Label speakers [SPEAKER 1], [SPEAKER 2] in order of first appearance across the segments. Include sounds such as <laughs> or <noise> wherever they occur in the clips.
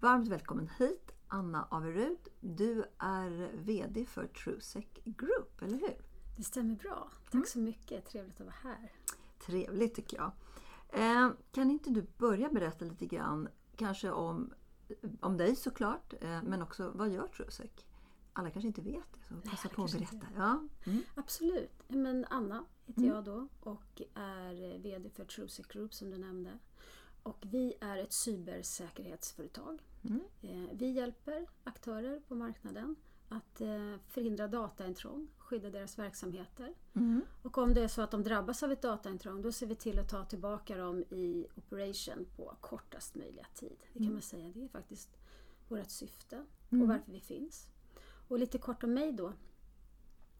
[SPEAKER 1] Varmt välkommen hit Anna Averud. Du är VD för TrueSec Group, eller hur?
[SPEAKER 2] Det stämmer bra. Tack mm. så mycket. Trevligt att vara här.
[SPEAKER 1] Trevligt tycker jag. Eh, kan inte du börja berätta lite grann, kanske om, om dig såklart, eh, men också vad gör TrueSec? Alla kanske inte vet det, så passa Nej, på att berätta. Ja.
[SPEAKER 2] Mm. Absolut. Men Anna heter mm. jag då och är VD för TrueSec Group som du nämnde. Och vi är ett cybersäkerhetsföretag. Mm. Eh, vi hjälper aktörer på marknaden att eh, förhindra dataintrång, skydda deras verksamheter. Mm. Och om det är så att de drabbas av ett dataintrång då ser vi till att ta tillbaka dem i operation på kortast möjliga tid. Det kan mm. man säga, det är faktiskt vårt syfte och mm. varför vi finns. Och lite kort om mig då.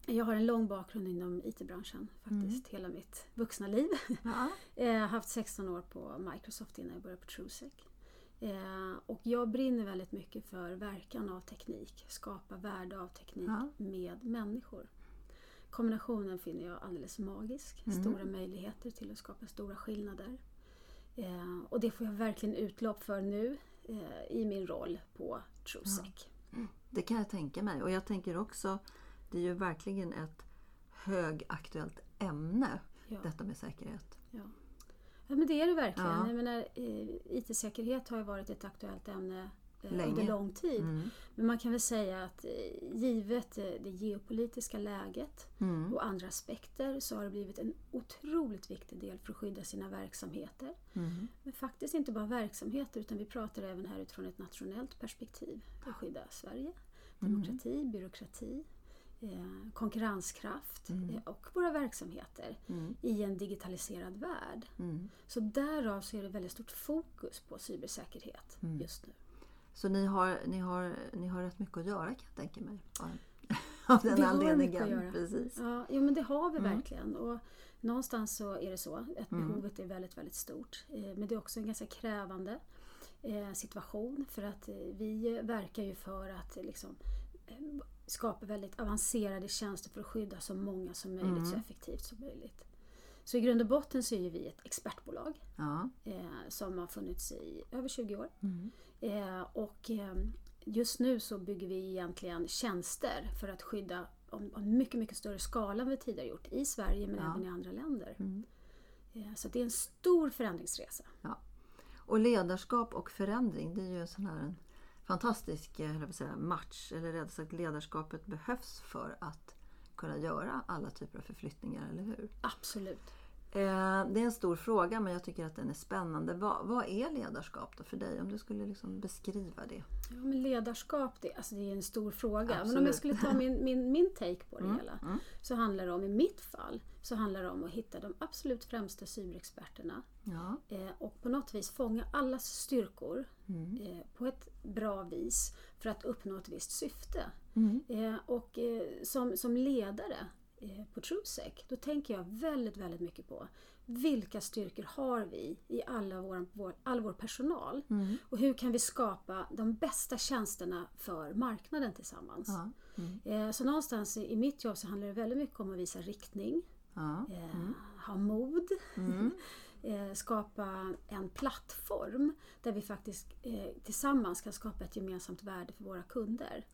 [SPEAKER 2] Jag har en lång bakgrund inom IT-branschen faktiskt, mm. hela mitt vuxna liv. Ja. jag <laughs> har haft 16 år på Microsoft innan jag började på TrueSec. Eh, och jag brinner väldigt mycket för verkan av teknik, skapa värde av teknik ja. med människor. Kombinationen finner jag alldeles magisk. Mm. Stora möjligheter till att skapa stora skillnader. Eh, och det får jag verkligen utlopp för nu eh, i min roll på TrueSec.
[SPEAKER 1] Ja. Det kan jag tänka mig. Och jag tänker också, det är ju verkligen ett högaktuellt ämne, ja. detta med säkerhet.
[SPEAKER 2] Ja. Ja men det är det verkligen. Ja. Jag menar, IT-säkerhet har ju varit ett aktuellt ämne eh, Länge. under lång tid. Mm. Men man kan väl säga att eh, givet eh, det geopolitiska läget mm. och andra aspekter så har det blivit en otroligt viktig del för att skydda sina verksamheter. Mm. Men faktiskt inte bara verksamheter utan vi pratar även här utifrån ett nationellt perspektiv. Att skydda Sverige, mm. demokrati, byråkrati, eh, konkurrenskraft mm. eh, och våra verksamheter mm. i en digitaliserad värld. Mm. Så därav så är det väldigt stort fokus på cybersäkerhet mm. just nu.
[SPEAKER 1] Så ni har, ni, har, ni har rätt mycket att göra kan jag tänka mig? Av <laughs> <laughs> den vi anledningen. Har mycket att göra. Precis.
[SPEAKER 2] Ja, jo, men det har vi mm. verkligen. Och någonstans så är det så att mm. behovet är väldigt, väldigt stort. Eh, men det är också en ganska krävande eh, situation för att vi verkar ju för att liksom, skapa väldigt avancerade tjänster för att skydda så många som möjligt mm. så effektivt som möjligt. Så i grund och botten så är vi ett expertbolag ja. eh, som har funnits i över 20 år. Mm. Eh, och eh, just nu så bygger vi egentligen tjänster för att skydda om, om mycket, mycket större skala än vi tidigare gjort i Sverige men ja. även i andra länder. Mm. Eh, så det är en stor förändringsresa.
[SPEAKER 1] Ja. Och ledarskap och förändring, det är ju en sån här fantastisk eh, säga, match, eller rättare sagt ledarskapet behövs för att kunna göra alla typer av förflyttningar, eller hur?
[SPEAKER 2] Absolut.
[SPEAKER 1] Eh, det är en stor fråga men jag tycker att den är spännande. Vad, vad är ledarskap då för dig? Om du skulle liksom beskriva det.
[SPEAKER 2] Ja, men ledarskap det, alltså det är en stor fråga. Absolut. Men om jag skulle ta min, min, min take på det mm, hela. Mm. Så handlar det om, i mitt fall, så handlar det om att hitta de absolut främsta cyberexperterna. Ja. Eh, och på något vis fånga allas styrkor mm. eh, på ett bra vis för att uppnå ett visst syfte. Mm. Eh, och eh, som, som ledare på TrueSec, då tänker jag väldigt, väldigt mycket på vilka styrkor har vi i alla vår, vår all vår personal? Mm. Och hur kan vi skapa de bästa tjänsterna för marknaden tillsammans? Ja. Mm. Eh, så någonstans i mitt jobb så handlar det väldigt mycket om att visa riktning, ja. Eh, mm. ha mod, mm. <laughs> skapa en plattform där vi faktiskt tillsammans kan skapa ett gemensamt värde för våra kunder.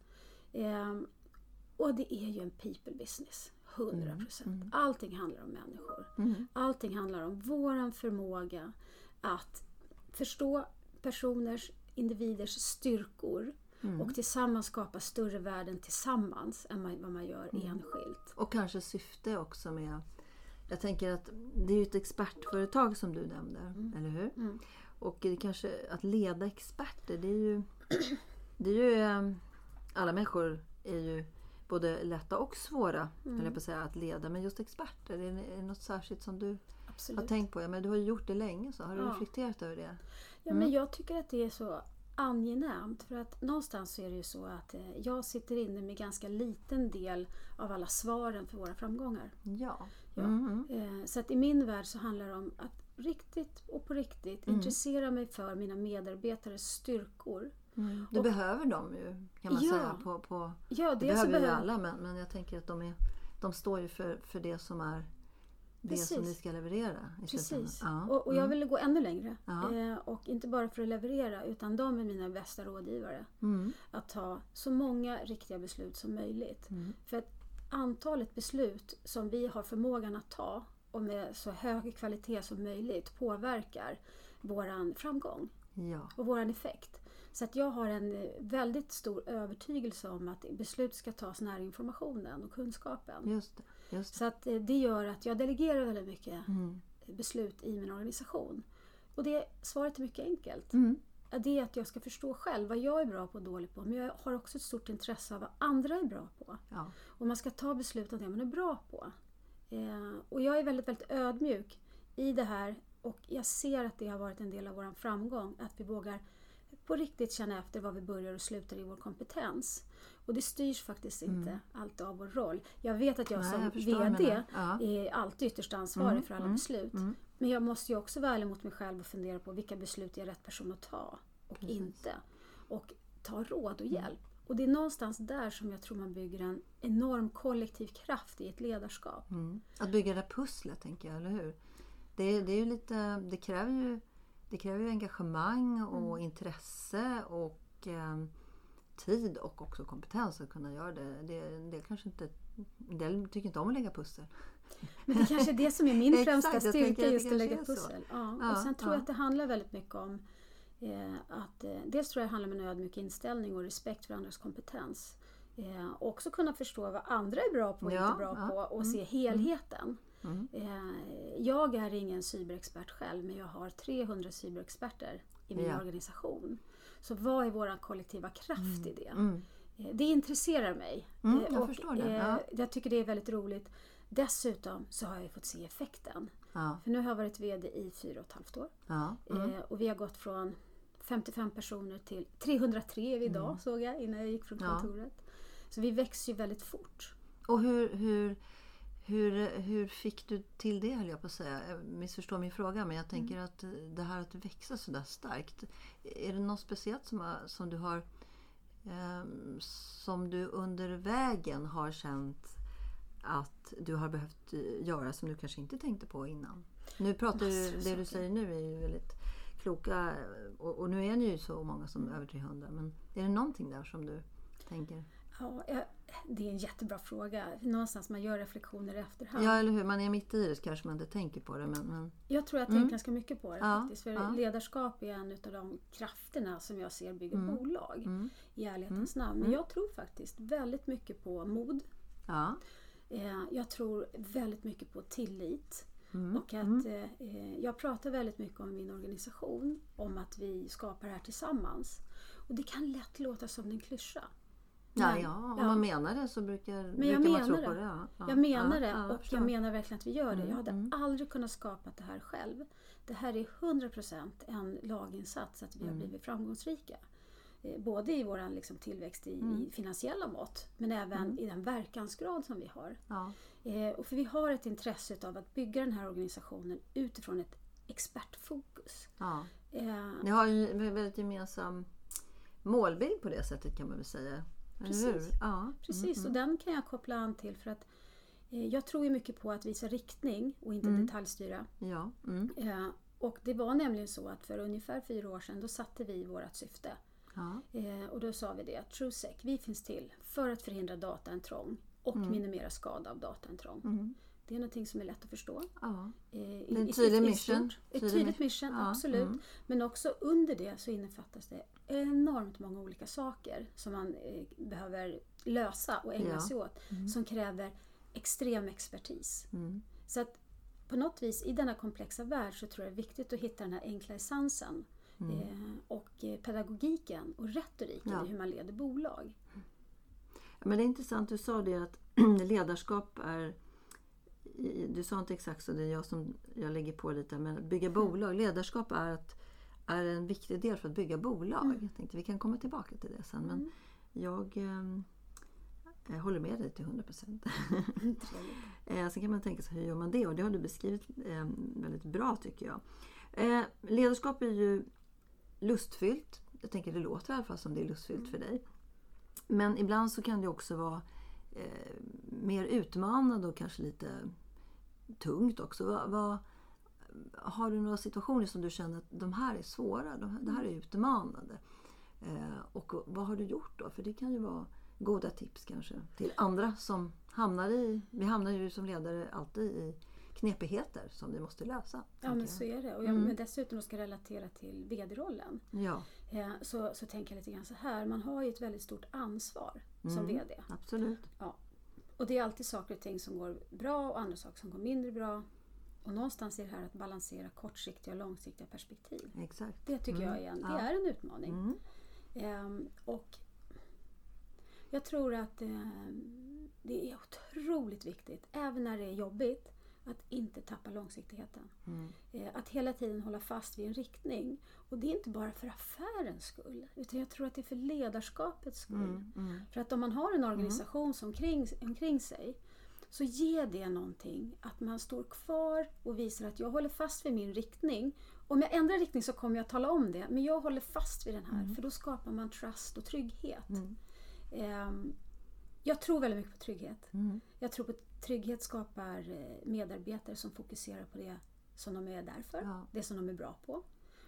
[SPEAKER 2] Och det är ju en people business. 100 mm, procent. Mm. Allting handlar om människor. Mm. Allting handlar om vår förmåga att förstå personers, individers styrkor
[SPEAKER 1] Mm.
[SPEAKER 2] och tillsammans skapa större värden tillsammans än man- vad man gör
[SPEAKER 1] Mm.
[SPEAKER 2] enskilt.
[SPEAKER 1] Och kanske syfte också med... Jag tänker att det är ju ett expertföretag som du nämnde, eller hur?
[SPEAKER 2] Mm.
[SPEAKER 1] Och det kanske att leda experter, det är ju... <clears throat> Det är ju eh, alla människor är ju både lätta och svåra
[SPEAKER 2] Mm.
[SPEAKER 1] på säga, att leda. Men just experter, är det, är det något särskilt som du
[SPEAKER 2] Absolut.
[SPEAKER 1] har tänkt på? Ja, men du har ju gjort det länge, så har du
[SPEAKER 2] Ja.
[SPEAKER 1] reflekterat över det?
[SPEAKER 2] Ja, men jag tycker att det är så angenämt för att någonstans så är det ju så att eh, jag sitter inne med ganska liten del av alla svaren för våra framgångar.
[SPEAKER 1] Ja.
[SPEAKER 2] Ja.
[SPEAKER 1] Mm.
[SPEAKER 2] Eh, Så att i min värld så handlar det om att riktigt och på riktigt
[SPEAKER 1] Mm.
[SPEAKER 2] intressera mig för mina medarbetares styrkor.
[SPEAKER 1] Mm. Du
[SPEAKER 2] Och-
[SPEAKER 1] behöver dem ju, kan man
[SPEAKER 2] Ja.
[SPEAKER 1] säga. På, på,
[SPEAKER 2] Ja,
[SPEAKER 1] det
[SPEAKER 2] så
[SPEAKER 1] behöver ju
[SPEAKER 2] behöver
[SPEAKER 1] alla, men, men jag tänker att de, är, de står ju för, för det som är det som
[SPEAKER 2] Precis.
[SPEAKER 1] ni ska leverera.
[SPEAKER 2] Precis.
[SPEAKER 1] Ja.
[SPEAKER 2] Och, och jag
[SPEAKER 1] Mm.
[SPEAKER 2] vill gå ännu längre.
[SPEAKER 1] Ja.
[SPEAKER 2] Eh, och inte bara för att leverera utan de är mina bästa rådgivare.
[SPEAKER 1] Mm.
[SPEAKER 2] Att ta så många riktiga beslut som möjligt.
[SPEAKER 1] Mm.
[SPEAKER 2] För att antalet beslut som vi har förmågan att ta och med så hög kvalitet som möjligt påverkar våran framgång
[SPEAKER 1] Ja.
[SPEAKER 2] och våran effekt. Så att jag har en eh, väldigt stor övertygelse om att beslut ska tas nära informationen och kunskapen.
[SPEAKER 1] Just det. Just det.
[SPEAKER 2] Så att eh, det gör att jag delegerar väldigt mycket
[SPEAKER 1] Mm.
[SPEAKER 2] beslut i min organisation. Och det, svaret är mycket enkelt.
[SPEAKER 1] Mm.
[SPEAKER 2] Det är att jag ska förstå själv vad jag är bra på och dålig på. Men jag har också ett stort intresse av vad andra är bra på.
[SPEAKER 1] Ja.
[SPEAKER 2] Och man ska ta beslut om det man är bra på. Eh, och jag är väldigt, väldigt ödmjuk i det här och jag ser att det har varit en del av vår framgång. Att vi vågar på riktigt känna efter var vi börjar och slutar i vår kompetens. Och det styrs faktiskt inte alltid av vår roll. Jag vet att jag
[SPEAKER 1] Nej,
[SPEAKER 2] som
[SPEAKER 1] jag
[SPEAKER 2] VD.
[SPEAKER 1] Ja.
[SPEAKER 2] är alltid ytterst ansvarig
[SPEAKER 1] Mm,
[SPEAKER 2] för alla
[SPEAKER 1] mm,
[SPEAKER 2] beslut.
[SPEAKER 1] mm.
[SPEAKER 2] Men jag måste ju också vara ärlig mot mig själv och fundera på vilka beslut jag är rätt person att ta och
[SPEAKER 1] Precis.
[SPEAKER 2] inte. Och ta råd och hjälp. Och det är någonstans där som jag tror man bygger en enorm kollektiv kraft i ett ledarskap.
[SPEAKER 1] Mm. Att bygga det pusslet, tänker jag, eller hur? Det, det, är lite, det, kräver ju, det kräver ju engagemang och intresse och eh, tid och också kompetens att kunna göra det. Det, det kanske inte, en del tycker inte om att lägga pussel.
[SPEAKER 2] Men det kanske är det som är <laughs> min främsta styrka, just att lägga pussel. Ja.
[SPEAKER 1] Ja,
[SPEAKER 2] och sen tror
[SPEAKER 1] ja.
[SPEAKER 2] jag att det handlar väldigt mycket om eh, att eh, dels tror jag det handlar om en ödmjuk inställning och respekt för andras kompetens. Eh, och också kunna förstå vad andra är bra på och inte bra på och se helheten.
[SPEAKER 1] Mm.
[SPEAKER 2] Jag är ingen cyberexpert själv men jag har 300 cyberexperter i min
[SPEAKER 1] Ja.
[SPEAKER 2] organisation. Så vad är vår kollektiva kraft i det?
[SPEAKER 1] Mm.
[SPEAKER 2] Eh, Det intresserar mig.
[SPEAKER 1] Mm,
[SPEAKER 2] Eh,
[SPEAKER 1] jag
[SPEAKER 2] och,
[SPEAKER 1] förstår det. Ja.
[SPEAKER 2] Jag tycker det är väldigt roligt. Dessutom så har jag fått se effekten.
[SPEAKER 1] Ja.
[SPEAKER 2] För nu har jag varit VD i fyra och ett halvt år.
[SPEAKER 1] Ja. Mm.
[SPEAKER 2] Och vi har gått från 55 personer till 303 är vi idag såg jag innan jag gick från
[SPEAKER 1] Mm.
[SPEAKER 2] Kontoret. Så vi växer ju väldigt fort.
[SPEAKER 1] Och hur, hur, hur, hur fick du till det höll jag på att säga? Jag missförstår min fråga men jag tänker att det här att växa så där starkt. Är det något speciellt som, som du har ehm, som du under vägen har känt att du har behövt eh, göra som du kanske inte tänkte på innan? Nu pratar
[SPEAKER 2] av
[SPEAKER 1] det du säger nu är ju väldigt kloka och, och nu är ni ju så många som över 300 men är det någonting där som du tänker?
[SPEAKER 2] Ja, jag, det är en jättebra fråga. Någonstans man gör reflektioner i efterhand.
[SPEAKER 1] Ja, eller hur? Man är mitt i det kanske man inte tänker på det. Men, men...
[SPEAKER 2] Jag tror jag har tänkt ganska mycket på det
[SPEAKER 1] Mm. Ja,
[SPEAKER 2] faktiskt. För
[SPEAKER 1] ja.
[SPEAKER 2] ledarskap är en av de krafterna som jag ser bygger
[SPEAKER 1] Mm.
[SPEAKER 2] bolag. I ärlighetens namn. Men jag tror faktiskt väldigt mycket på mod.
[SPEAKER 1] Ja.
[SPEAKER 2] Eh, Jag tror väldigt mycket på tillit.
[SPEAKER 1] Mm.
[SPEAKER 2] Och att eh, eh, jag pratar väldigt mycket om min organisation. Om att vi skapar det här tillsammans. Och det kan lätt låta som en klyscha.
[SPEAKER 1] Ja,
[SPEAKER 2] Men-
[SPEAKER 1] ja, om
[SPEAKER 2] ja.
[SPEAKER 1] man menar det så brukar,
[SPEAKER 2] jag
[SPEAKER 1] brukar man tro
[SPEAKER 2] det.
[SPEAKER 1] på det. Ja. Ja.
[SPEAKER 2] Jag menar det och jag menar verkligen att vi gör det.
[SPEAKER 1] Mm,
[SPEAKER 2] Jag hade
[SPEAKER 1] mm.
[SPEAKER 2] aldrig kunnat skapa det här själv. Det här är 100% en laginsats att vi
[SPEAKER 1] Mm.
[SPEAKER 2] har blivit framgångsrika. Eh, Både i vår liksom, tillväxt i,
[SPEAKER 1] Mm.
[SPEAKER 2] i finansiella mått men även i den verkansgrad som vi har. Eh, och för vi har ett intresse av att bygga den här organisationen utifrån ett expertfokus.
[SPEAKER 1] Ja.
[SPEAKER 2] Eh,
[SPEAKER 1] Ni har ju en väldigt gemensam målbild på det sättet kan man väl säga.
[SPEAKER 2] Precis.
[SPEAKER 1] Ja.
[SPEAKER 2] Precis, och den kan jag koppla an till för att eh, jag tror ju mycket på att visa riktning och inte
[SPEAKER 1] Mm.
[SPEAKER 2] detaljstyra.
[SPEAKER 1] Ja. Mm.
[SPEAKER 2] Eh, och det var nämligen så att för ungefär fyra år sedan då satte vi vårt syfte.
[SPEAKER 1] Ja.
[SPEAKER 2] Eh, och då sa vi det att TrueSec, vi finns till för att förhindra dataintrång och minimera skada av dataintrång.
[SPEAKER 1] Mm.
[SPEAKER 2] Det är någonting som är lätt att förstå.
[SPEAKER 1] Ja.
[SPEAKER 2] Eh,
[SPEAKER 1] en tydlig mission.
[SPEAKER 2] Ett
[SPEAKER 1] Tydlig
[SPEAKER 2] tydligt
[SPEAKER 1] mission. Ja,
[SPEAKER 2] absolut.
[SPEAKER 1] mm.
[SPEAKER 2] Men också under det så innefattas det enormt många olika saker som man eh, behöver lösa och ägna
[SPEAKER 1] Ja.
[SPEAKER 2] sig åt. Som kräver extrem expertis.
[SPEAKER 1] Mm.
[SPEAKER 2] Så att på något vis i denna komplexa värld så tror jag det är viktigt att hitta den här enkla essensen. Eh, och eh, pedagogiken och retoriken i hur man leder bolag.
[SPEAKER 1] Men det är intressant, du sa det att <clears throat> ledarskap är... Du sa inte exakt så, det är jag som jag lägger på lite. Men att bygga bolag, ledarskap är, att, är en viktig del för att bygga bolag. Jag tänkte vi kan komma tillbaka till det sen. Men jag, eh, håller med dig till 100 procent. <laughs> Eh, Sen kan man tänka sig hur gör man det? Och det har du beskrivit eh, väldigt bra tycker jag. Eh, ledarskap är ju lustfyllt. Jag tänker det låter i alla fall som det är lustfyllt för dig. Men ibland så kan det också vara eh, mer utmanande och kanske lite tungt också. Va, va, har du några situationer som du känner att de här är svåra, de, här- det här är utmanande? Eh, och vad har du gjort då? För det kan ju vara goda tips kanske till andra som hamnar i... Vi hamnar ju som ledare alltid i knepigheter som vi måste lösa.
[SPEAKER 2] Ja men
[SPEAKER 1] jag.
[SPEAKER 2] så är det. Och jag, men dessutom ska relatera till VD-rollen.
[SPEAKER 1] Ja,
[SPEAKER 2] Eh, så, så tänker jag lite grann så här. Man har ju ett väldigt stort ansvar som
[SPEAKER 1] Mm.
[SPEAKER 2] VD.
[SPEAKER 1] absolut.
[SPEAKER 2] Ja. Och det är alltid saker och ting som går bra och andra saker som går mindre bra. Och någonstans är det här att balansera kortsiktiga och långsiktiga perspektiv.
[SPEAKER 1] Exakt.
[SPEAKER 2] Det tycker jag är en, det är en utmaning.
[SPEAKER 1] Mm.
[SPEAKER 2] Ehm, och jag tror att ehm, det är otroligt viktigt, även när det är jobbigt, att inte tappa långsiktigheten.
[SPEAKER 1] Mm.
[SPEAKER 2] Eh, Att hela tiden hålla fast vid en riktning. Och det är inte bara för affärens skull, utan jag tror att det är för ledarskapets skull.
[SPEAKER 1] Mm. Mm.
[SPEAKER 2] För att om man har en organisation som kring, omkring sig så ger det någonting att man står kvar och visar att jag håller fast vid min riktning. Om jag ändrar riktning så kommer jag tala om det, men jag håller fast vid den här för då skapar man trust och trygghet.
[SPEAKER 1] Mm.
[SPEAKER 2] Jag tror väldigt mycket på trygghet.
[SPEAKER 1] Mm.
[SPEAKER 2] Jag tror på att trygghet skapar eh, medarbetare som fokuserar på det som de är där för,
[SPEAKER 1] Ja.
[SPEAKER 2] det som de är bra på.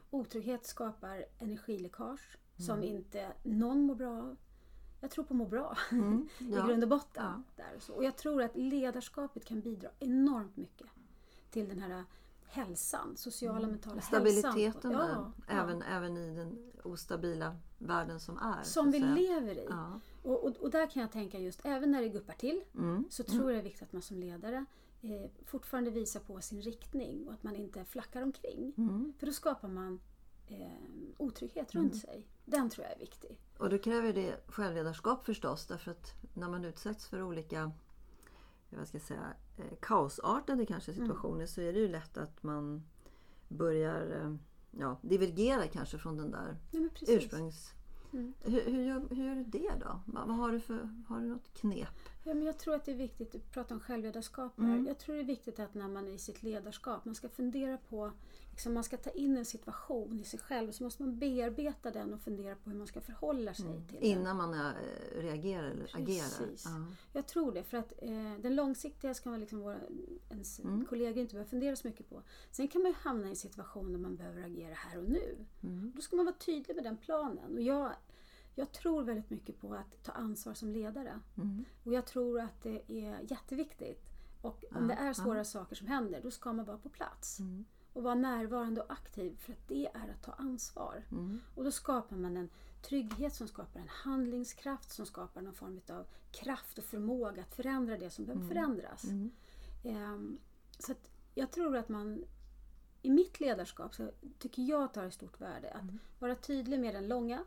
[SPEAKER 2] Otrygghet skapar energiläckage
[SPEAKER 1] Mm.
[SPEAKER 2] som inte någon mår bra av. Jag tror på att må bra
[SPEAKER 1] Mm. <laughs>
[SPEAKER 2] i
[SPEAKER 1] Ja.
[SPEAKER 2] grund och botten.
[SPEAKER 1] Ja.
[SPEAKER 2] Där och, så. och jag tror att ledarskapet kan bidra enormt mycket till den här hälsan, sociala mentala hälsan.
[SPEAKER 1] Mm. Stabiliteten
[SPEAKER 2] ja,
[SPEAKER 1] där,
[SPEAKER 2] ja.
[SPEAKER 1] Även, även i den ostabila världen som är.
[SPEAKER 2] Som vi lever i. Och, och, och där kan jag tänka just, även när det guppar till,
[SPEAKER 1] Mm.
[SPEAKER 2] så tror jag det är viktigt att man som ledare eh, fortfarande visar på sin riktning och att man inte flackar omkring.
[SPEAKER 1] Mm.
[SPEAKER 2] För då skapar man eh, otrygghet runt sig. Den tror jag är viktig.
[SPEAKER 1] Och då kräver det självledarskap förstås därför att när man utsätts för olika vad ska jag säga, eh, kaosartade kanske
[SPEAKER 2] Mm.
[SPEAKER 1] situationer så är det ju lätt att man börjar eh, ja, divergera kanske från den där
[SPEAKER 2] Ja,
[SPEAKER 1] ursprungs...
[SPEAKER 2] Mm.
[SPEAKER 1] Hur, hur, gör, hur gör du det då? Vad, vad har, du för, har du något knep?
[SPEAKER 2] Ja, men jag tror att det är viktigt, du pratar om självledarskap.
[SPEAKER 1] Mm.
[SPEAKER 2] Jag tror det är viktigt att när man är i sitt ledarskap, man ska fundera på, liksom man ska ta in en situation i sig själv, så måste man bearbeta den och fundera på hur man ska förhålla sig till den.
[SPEAKER 1] Mm. Innan man eh, reagerar eller agerar?
[SPEAKER 2] Precis.
[SPEAKER 1] Ja.
[SPEAKER 2] Jag tror det, för att eh, den långsiktiga ska man liksom våra, ens
[SPEAKER 1] Mm.
[SPEAKER 2] kollegor inte behöva fundera så mycket på. Sen kan man ju hamna i en situation där man behöver agera här och nu.
[SPEAKER 1] Mm.
[SPEAKER 2] Då ska man vara tydlig med den planen. Och jag, jag tror väldigt mycket på att ta ansvar som ledare.
[SPEAKER 1] Mm.
[SPEAKER 2] Och jag tror att det är jätteviktigt. Och om
[SPEAKER 1] Ja,
[SPEAKER 2] det är svåra
[SPEAKER 1] ja.
[SPEAKER 2] saker som händer, då ska man vara på plats.
[SPEAKER 1] Mm.
[SPEAKER 2] Och vara närvarande och aktiv, för att det är att ta ansvar.
[SPEAKER 1] Mm.
[SPEAKER 2] Och då skapar man en trygghet som skapar en handlingskraft som skapar någon form av kraft och förmåga att förändra det som behöver förändras.
[SPEAKER 1] Mm.
[SPEAKER 2] Ehm, så att jag tror att man i mitt ledarskap så tycker jag att det har ett stort värde att vara tydlig med den långa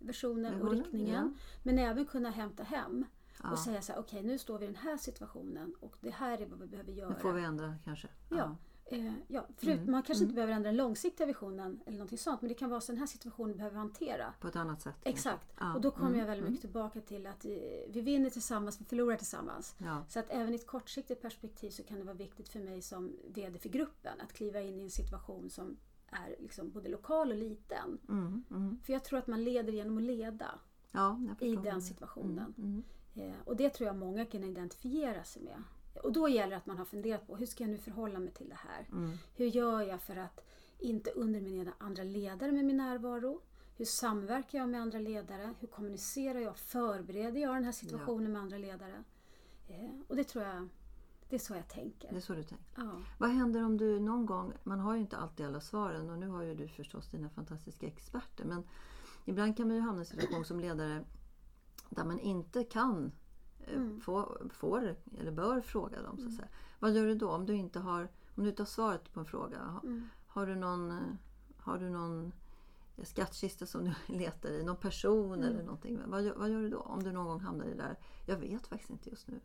[SPEAKER 2] versionen och
[SPEAKER 1] Versionen,
[SPEAKER 2] riktningen. Men även kunna hämta hem
[SPEAKER 1] Ja.
[SPEAKER 2] och säga så här, okej nu står vi i den här situationen och det här är vad vi behöver göra.
[SPEAKER 1] Nu får vi ändra kanske.
[SPEAKER 2] Ja. Eh, ja, förut, Man kanske inte behöver ändra den långsiktiga visionen eller någonting sånt men det kan vara så den här situationen behöver vi hantera.
[SPEAKER 1] På ett annat sätt.
[SPEAKER 2] Exakt.
[SPEAKER 1] Ja.
[SPEAKER 2] Och då kommer
[SPEAKER 1] Mm.
[SPEAKER 2] jag väldigt mycket tillbaka till att eh, vi vinner tillsammans, vi förlorar tillsammans.
[SPEAKER 1] Ja.
[SPEAKER 2] Så att även i ett kortsiktigt perspektiv så kan det vara viktigt för mig som VD för gruppen att kliva in i en situation som är liksom både lokal och liten.
[SPEAKER 1] Mm. Mm.
[SPEAKER 2] För jag tror att man leder genom att leda
[SPEAKER 1] Ja,
[SPEAKER 2] i den
[SPEAKER 1] det.
[SPEAKER 2] situationen.
[SPEAKER 1] Mm.
[SPEAKER 2] Eh, och det tror jag många kan identifiera sig med. Och då gäller det att man har funderat på hur ska jag nu förhålla mig till det här?
[SPEAKER 1] Mm.
[SPEAKER 2] Hur gör jag för att inte underminera andra ledare med min närvaro? Hur samverkar jag med andra ledare? Hur kommunicerar jag? Förbereder jag den här situationen med andra ledare? Eh, och det tror jag Det är så jag tänker.
[SPEAKER 1] Det är så du tänker.
[SPEAKER 2] Ja.
[SPEAKER 1] Vad händer om du någon gång, man har ju inte alltid alla svaren och nu har ju du förstås dina fantastiska experter men ibland kan man ju hamna i en situation som ledare där man inte kan eh,
[SPEAKER 2] Mm.
[SPEAKER 1] få, får eller bör fråga dem. Så att säga. Vad gör du då om du inte har, om du inte har svaret på en fråga? Har,
[SPEAKER 2] Mm.
[SPEAKER 1] har du någon, har du någon skattkista som du <laughs> letar i? Någon person
[SPEAKER 2] Mm.
[SPEAKER 1] eller någonting? Vad, gör- vad gör du då om du någon gång hamnar i det där? Jag vet faktiskt inte just nu.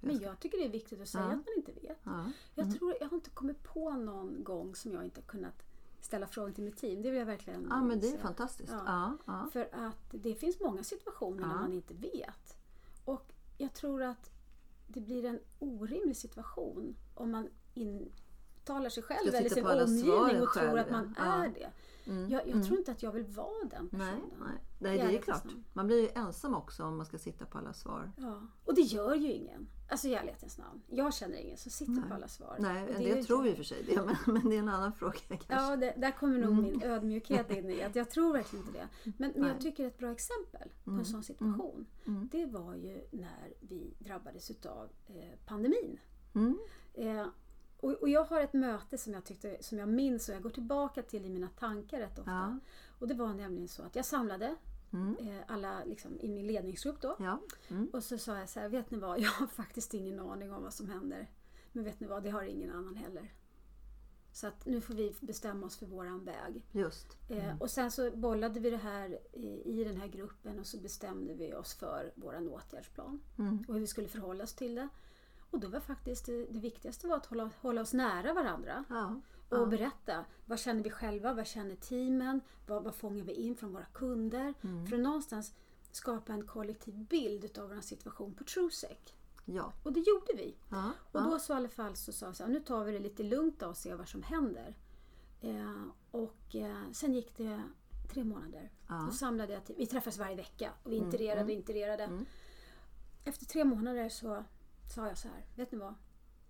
[SPEAKER 2] Men jag tycker det är viktigt att säga
[SPEAKER 1] Ja.
[SPEAKER 2] att man inte vet.
[SPEAKER 1] Ja.
[SPEAKER 2] Jag tror jag har inte kommit på någon gång som jag inte kunnat ställa frågan till mitt team. Det vill jag verkligen
[SPEAKER 1] ja men det är fantastiskt.
[SPEAKER 2] Ja. För att det finns många situationer
[SPEAKER 1] Ja.
[SPEAKER 2] man inte vet. Och jag tror att det blir en orimlig situation om man intalar sig själv eller sin omgivning och tror att man
[SPEAKER 1] ja.
[SPEAKER 2] är det.
[SPEAKER 1] Mm,
[SPEAKER 2] Jag, jag
[SPEAKER 1] mm.
[SPEAKER 2] tror inte att jag vill vara den
[SPEAKER 1] Nej,
[SPEAKER 2] personen.
[SPEAKER 1] nej. nej
[SPEAKER 2] I
[SPEAKER 1] det är
[SPEAKER 2] ärlighetens
[SPEAKER 1] klart. Man blir ju ensam också om man ska sitta på alla svar.
[SPEAKER 2] Ja. Och det gör ju ingen. Alltså i ärlighetens namn. Jag känner ingen som sitter
[SPEAKER 1] Nej.
[SPEAKER 2] på alla svar.
[SPEAKER 1] Nej,
[SPEAKER 2] Och är ju
[SPEAKER 1] del tror ju för sig det, men, men det är en annan fråga kanske.
[SPEAKER 2] Ja, det, där kommer nog min ödmjukhet in i att jag tror verkligen inte det. Men, men
[SPEAKER 1] Mm. Nej.
[SPEAKER 2] jag tycker ett bra exempel på
[SPEAKER 1] Mm.
[SPEAKER 2] en sån situation,
[SPEAKER 1] Mm.
[SPEAKER 2] det var ju när vi drabbades utav eh, pandemin.
[SPEAKER 1] Mm.
[SPEAKER 2] Eh, och, och jag har ett möte som jag, tyckte, som jag minns och jag går tillbaka till i mina tankar rätt ofta.
[SPEAKER 1] Ja.
[SPEAKER 2] Och det var nämligen så att jag samlade
[SPEAKER 1] Mm.
[SPEAKER 2] eh, alla liksom, i min ledningsgrupp då.
[SPEAKER 1] Ja. Mm.
[SPEAKER 2] Och så sa jag så här, vet ni vad, <laughs> jag har faktiskt ingen aning om vad som händer. Men vet ni vad, det har ingen annan heller. Så att nu får vi bestämma oss för våran väg.
[SPEAKER 1] Just.
[SPEAKER 2] Eh, och sen så bollade vi det här i, i den här gruppen och så bestämde vi oss för våran åtgärdsplan
[SPEAKER 1] Mm.
[SPEAKER 2] och hur vi skulle förhålla oss till det. Och då var faktiskt det, det viktigaste var att hålla, hålla oss nära varandra
[SPEAKER 1] Ja.
[SPEAKER 2] och
[SPEAKER 1] Ja.
[SPEAKER 2] berätta. Vad känner vi själva? Vad känner teamen? Vad, vad fångar vi in från våra kunder?
[SPEAKER 1] Mm.
[SPEAKER 2] För att någonstans skapa en kollektiv bild utav vår situation på TrueSec.
[SPEAKER 1] Ja.
[SPEAKER 2] Och det gjorde vi.
[SPEAKER 1] Ja.
[SPEAKER 2] Och då så i alla fall så sa jag så här, nu tar vi det lite lugnt då och ser vad som händer. Eh, och eh, sen gick det tre månader.
[SPEAKER 1] Ja.
[SPEAKER 2] Då samlade jag till, vi träffades varje vecka och vi
[SPEAKER 1] Mm,
[SPEAKER 2] intererade och
[SPEAKER 1] mm.
[SPEAKER 2] intererade.
[SPEAKER 1] Mm.
[SPEAKER 2] Efter tre månader så sa jag så här, vet ni vad?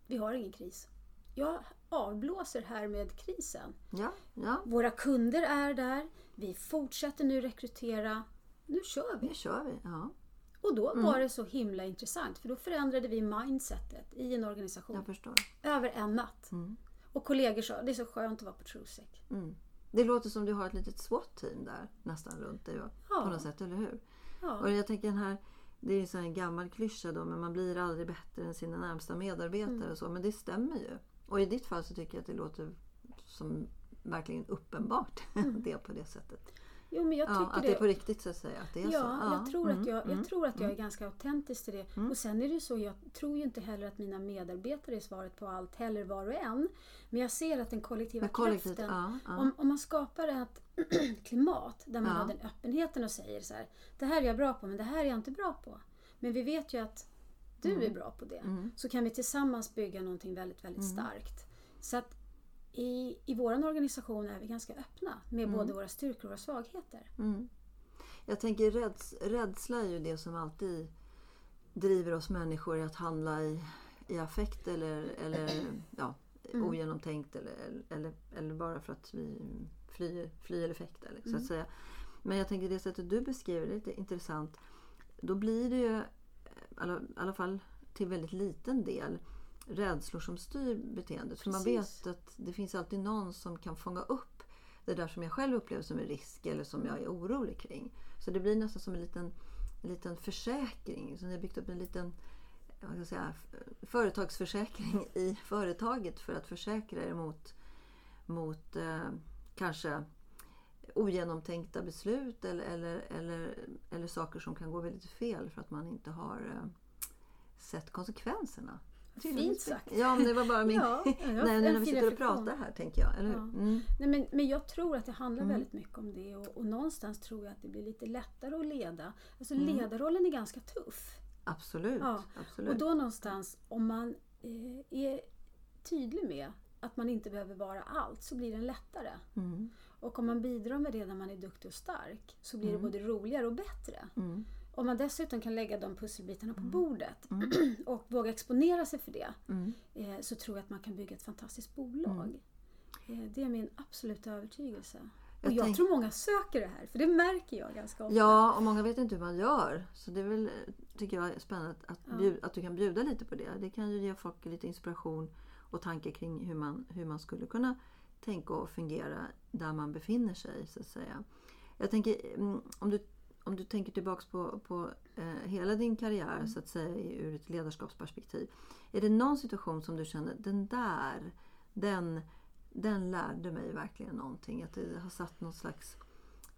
[SPEAKER 2] Vi har ingen kris. Jag avblåser här med krisen.
[SPEAKER 1] Ja. Ja.
[SPEAKER 2] Våra kunder är där. Vi fortsätter nu rekrytera. Nu kör vi.
[SPEAKER 1] Nu kör vi. Ja.
[SPEAKER 2] Och då
[SPEAKER 1] Mm.
[SPEAKER 2] var det så himla intressant för då förändrade vi mindsetet i en organisation över en natt.
[SPEAKER 1] Mm.
[SPEAKER 2] Och kollegor sa det är så skönt att vara på TrueSec.
[SPEAKER 1] Mm. Det låter som du har ett litet SWAT-team där nästan runt dig?
[SPEAKER 2] Ja.
[SPEAKER 1] på något sätt, eller hur?
[SPEAKER 2] Ja.
[SPEAKER 1] Och jag tänker den här, det är ju en sån här gammal klyscha då, men man blir aldrig bättre än sina närmsta medarbetare
[SPEAKER 2] Mm.
[SPEAKER 1] och så, men det stämmer ju. Och i ditt fall så tycker jag att det låter som verkligen uppenbart
[SPEAKER 2] Mm. <laughs>
[SPEAKER 1] det på det sättet.
[SPEAKER 2] Jo men jag
[SPEAKER 1] Ja,
[SPEAKER 2] tycker
[SPEAKER 1] att det är på riktigt så att säga. Att det är
[SPEAKER 2] Ja,
[SPEAKER 1] så.
[SPEAKER 2] jag tror,
[SPEAKER 1] mm,
[SPEAKER 2] att jag,
[SPEAKER 1] mm,
[SPEAKER 2] jag tror att jag är ganska autentisk till det. Och sen är det ju så, jag tror ju inte heller att mina medarbetare är svaret på allt heller var och en. Men jag ser att den kollektiva kraften,
[SPEAKER 1] ja, ja.
[SPEAKER 2] Om, om man skapar ett <clears throat> klimat där man
[SPEAKER 1] Ja.
[SPEAKER 2] har den öppenheten och säger så här, det här är jag bra på men det här är jag inte bra på. Men vi vet ju att du är bra på det.
[SPEAKER 1] Mm.
[SPEAKER 2] Så kan vi tillsammans bygga någonting väldigt, väldigt starkt. Så att i, i vår organisation är vi ganska öppna med både våra styrkor och våra svagheter.
[SPEAKER 1] Mm. Jag tänker räds, rädsla är ju det som alltid driver oss människor att handla i, i affekt eller, eller ja,
[SPEAKER 2] Mm.
[SPEAKER 1] ogenomtänkt eller, eller, eller bara för att vi flyr, flyr eller fäktar. Så
[SPEAKER 2] Mm.
[SPEAKER 1] att säga. Men jag tänker det sättet du beskriver det är lite intressant. Då blir det ju, i alla, alla fall till väldigt liten del, rädslor som styr beteendet. För man vet att det finns alltid någon som kan fånga upp det där som jag själv upplever som en risk eller som jag är orolig kring. Så det blir nästan som en liten, en liten försäkring. Så ni har byggt upp en liten vad ska jag säga, företagsförsäkring i företaget för att försäkra er mot, mot eh, kanske ogenomtänkta beslut eller, eller, eller, eller saker som kan gå väldigt fel för att man inte har eh, sett konsekvenserna.
[SPEAKER 2] Fint sagt.
[SPEAKER 1] Ja, men det var bara min...
[SPEAKER 2] Ja, ja, <laughs>
[SPEAKER 1] Nej, när vi sitter och pratar här tänker jag. Eller hur?
[SPEAKER 2] Ja.
[SPEAKER 1] Mm.
[SPEAKER 2] Nej, men, men jag tror att det handlar
[SPEAKER 1] Mm.
[SPEAKER 2] väldigt mycket om det och, och någonstans tror jag att det blir lite lättare att leda. Alltså
[SPEAKER 1] Mm.
[SPEAKER 2] ledarrollen är ganska tuff.
[SPEAKER 1] Absolut.
[SPEAKER 2] Ja,
[SPEAKER 1] absolut.
[SPEAKER 2] Och då någonstans, om man eh, är tydlig med att man inte behöver vara allt så blir den lättare.
[SPEAKER 1] Mm.
[SPEAKER 2] Och om man bidrar med det när man är duktig och stark så blir
[SPEAKER 1] Mm.
[SPEAKER 2] det både roligare och bättre.
[SPEAKER 1] Mm.
[SPEAKER 2] Om man dessutom kan lägga de pusselbitarna på bordet <clears throat> och våga exponera sig för det
[SPEAKER 1] Mm.
[SPEAKER 2] eh, så tror jag att man kan bygga ett fantastiskt bolag. Eh, det är min absoluta övertygelse. Och jag, tror många söker det här, för det märker jag ganska ofta.
[SPEAKER 1] Ja, och många vet inte hur man gör. Så det är väl, tycker jag, är spännande att,
[SPEAKER 2] Ja.
[SPEAKER 1] bjuda, att du kan bjuda lite på det. Det kan ju ge folk lite inspiration och tankar kring hur man, hur man skulle kunna tänka och fungera där man befinner sig. så att säga. Jag tänker, mm, om du, om du tänker tillbaks på, på eh, hela din karriär
[SPEAKER 2] Mm.
[SPEAKER 1] så att säga ur ett ledarskapsperspektiv. Är det någon situation som du känner, den där, den, den lärde mig verkligen någonting. Att det har satt något slags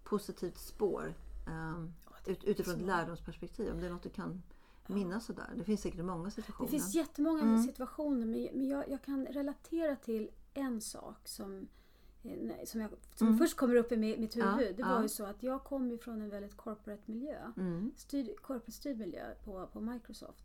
[SPEAKER 1] positivt spår
[SPEAKER 2] det
[SPEAKER 1] ut, utifrån ett lärdomsperspektiv. Om det är något du kan minnas sådär. Det finns säkert många
[SPEAKER 2] Det
[SPEAKER 1] situationer.
[SPEAKER 2] finns jättemånga
[SPEAKER 1] Mm.
[SPEAKER 2] situationer men, men jag, jag kan relatera till en sak som, eh, som, jag, som
[SPEAKER 1] Mm.
[SPEAKER 2] först kommer upp i mi- mitt
[SPEAKER 1] Ja,
[SPEAKER 2] huvud. det var
[SPEAKER 1] ja.
[SPEAKER 2] ju så att jag kom ju från en väldigt corporate miljö.
[SPEAKER 1] Mm.
[SPEAKER 2] Styrd, corporate styrd miljö på, på Microsoft.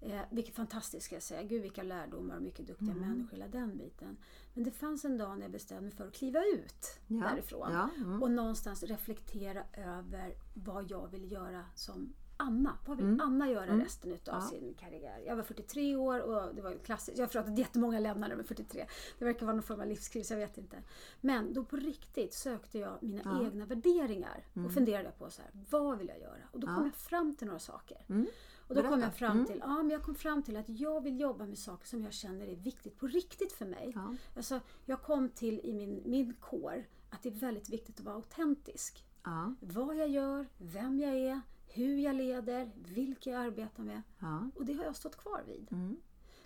[SPEAKER 2] Eh, vilket fantastiskt ska jag säga. Gud vilka lärdomar och mycket duktiga
[SPEAKER 1] Mm.
[SPEAKER 2] människor hela den biten. Men det fanns en dag när jag bestämde mig för att kliva ut
[SPEAKER 1] Ja,
[SPEAKER 2] därifrån.
[SPEAKER 1] Ja, mm.
[SPEAKER 2] Och någonstans reflektera över vad jag vill göra som Anna. Vad vill
[SPEAKER 1] Mm.
[SPEAKER 2] Anna göra
[SPEAKER 1] Mm.
[SPEAKER 2] resten utav
[SPEAKER 1] Ja.
[SPEAKER 2] sin karriär? Jag var 43 år och det var ju klassiskt. Jag förstår att jättemånga lämnade med 43. Det verkar vara någon form av livskris, jag vet inte. Men då på riktigt sökte jag mina
[SPEAKER 1] Ja.
[SPEAKER 2] egna värderingar och funderade på så här, vad vill jag göra? Och då
[SPEAKER 1] Ja.
[SPEAKER 2] kom jag fram till några saker.
[SPEAKER 1] Mm.
[SPEAKER 2] Och då kom
[SPEAKER 1] Berätta.
[SPEAKER 2] jag fram
[SPEAKER 1] Mm.
[SPEAKER 2] till, ja, men jag kom fram till att jag vill jobba med saker som jag känner är viktigt på riktigt för mig.
[SPEAKER 1] Ja.
[SPEAKER 2] Alltså, jag kom till i min, min kår att det är väldigt viktigt att vara autentisk.
[SPEAKER 1] Ja.
[SPEAKER 2] Vad jag gör, vem jag är, hur jag leder, vilka jag arbetar med.
[SPEAKER 1] Ja.
[SPEAKER 2] Och det har jag stått kvar vid.
[SPEAKER 1] Mm.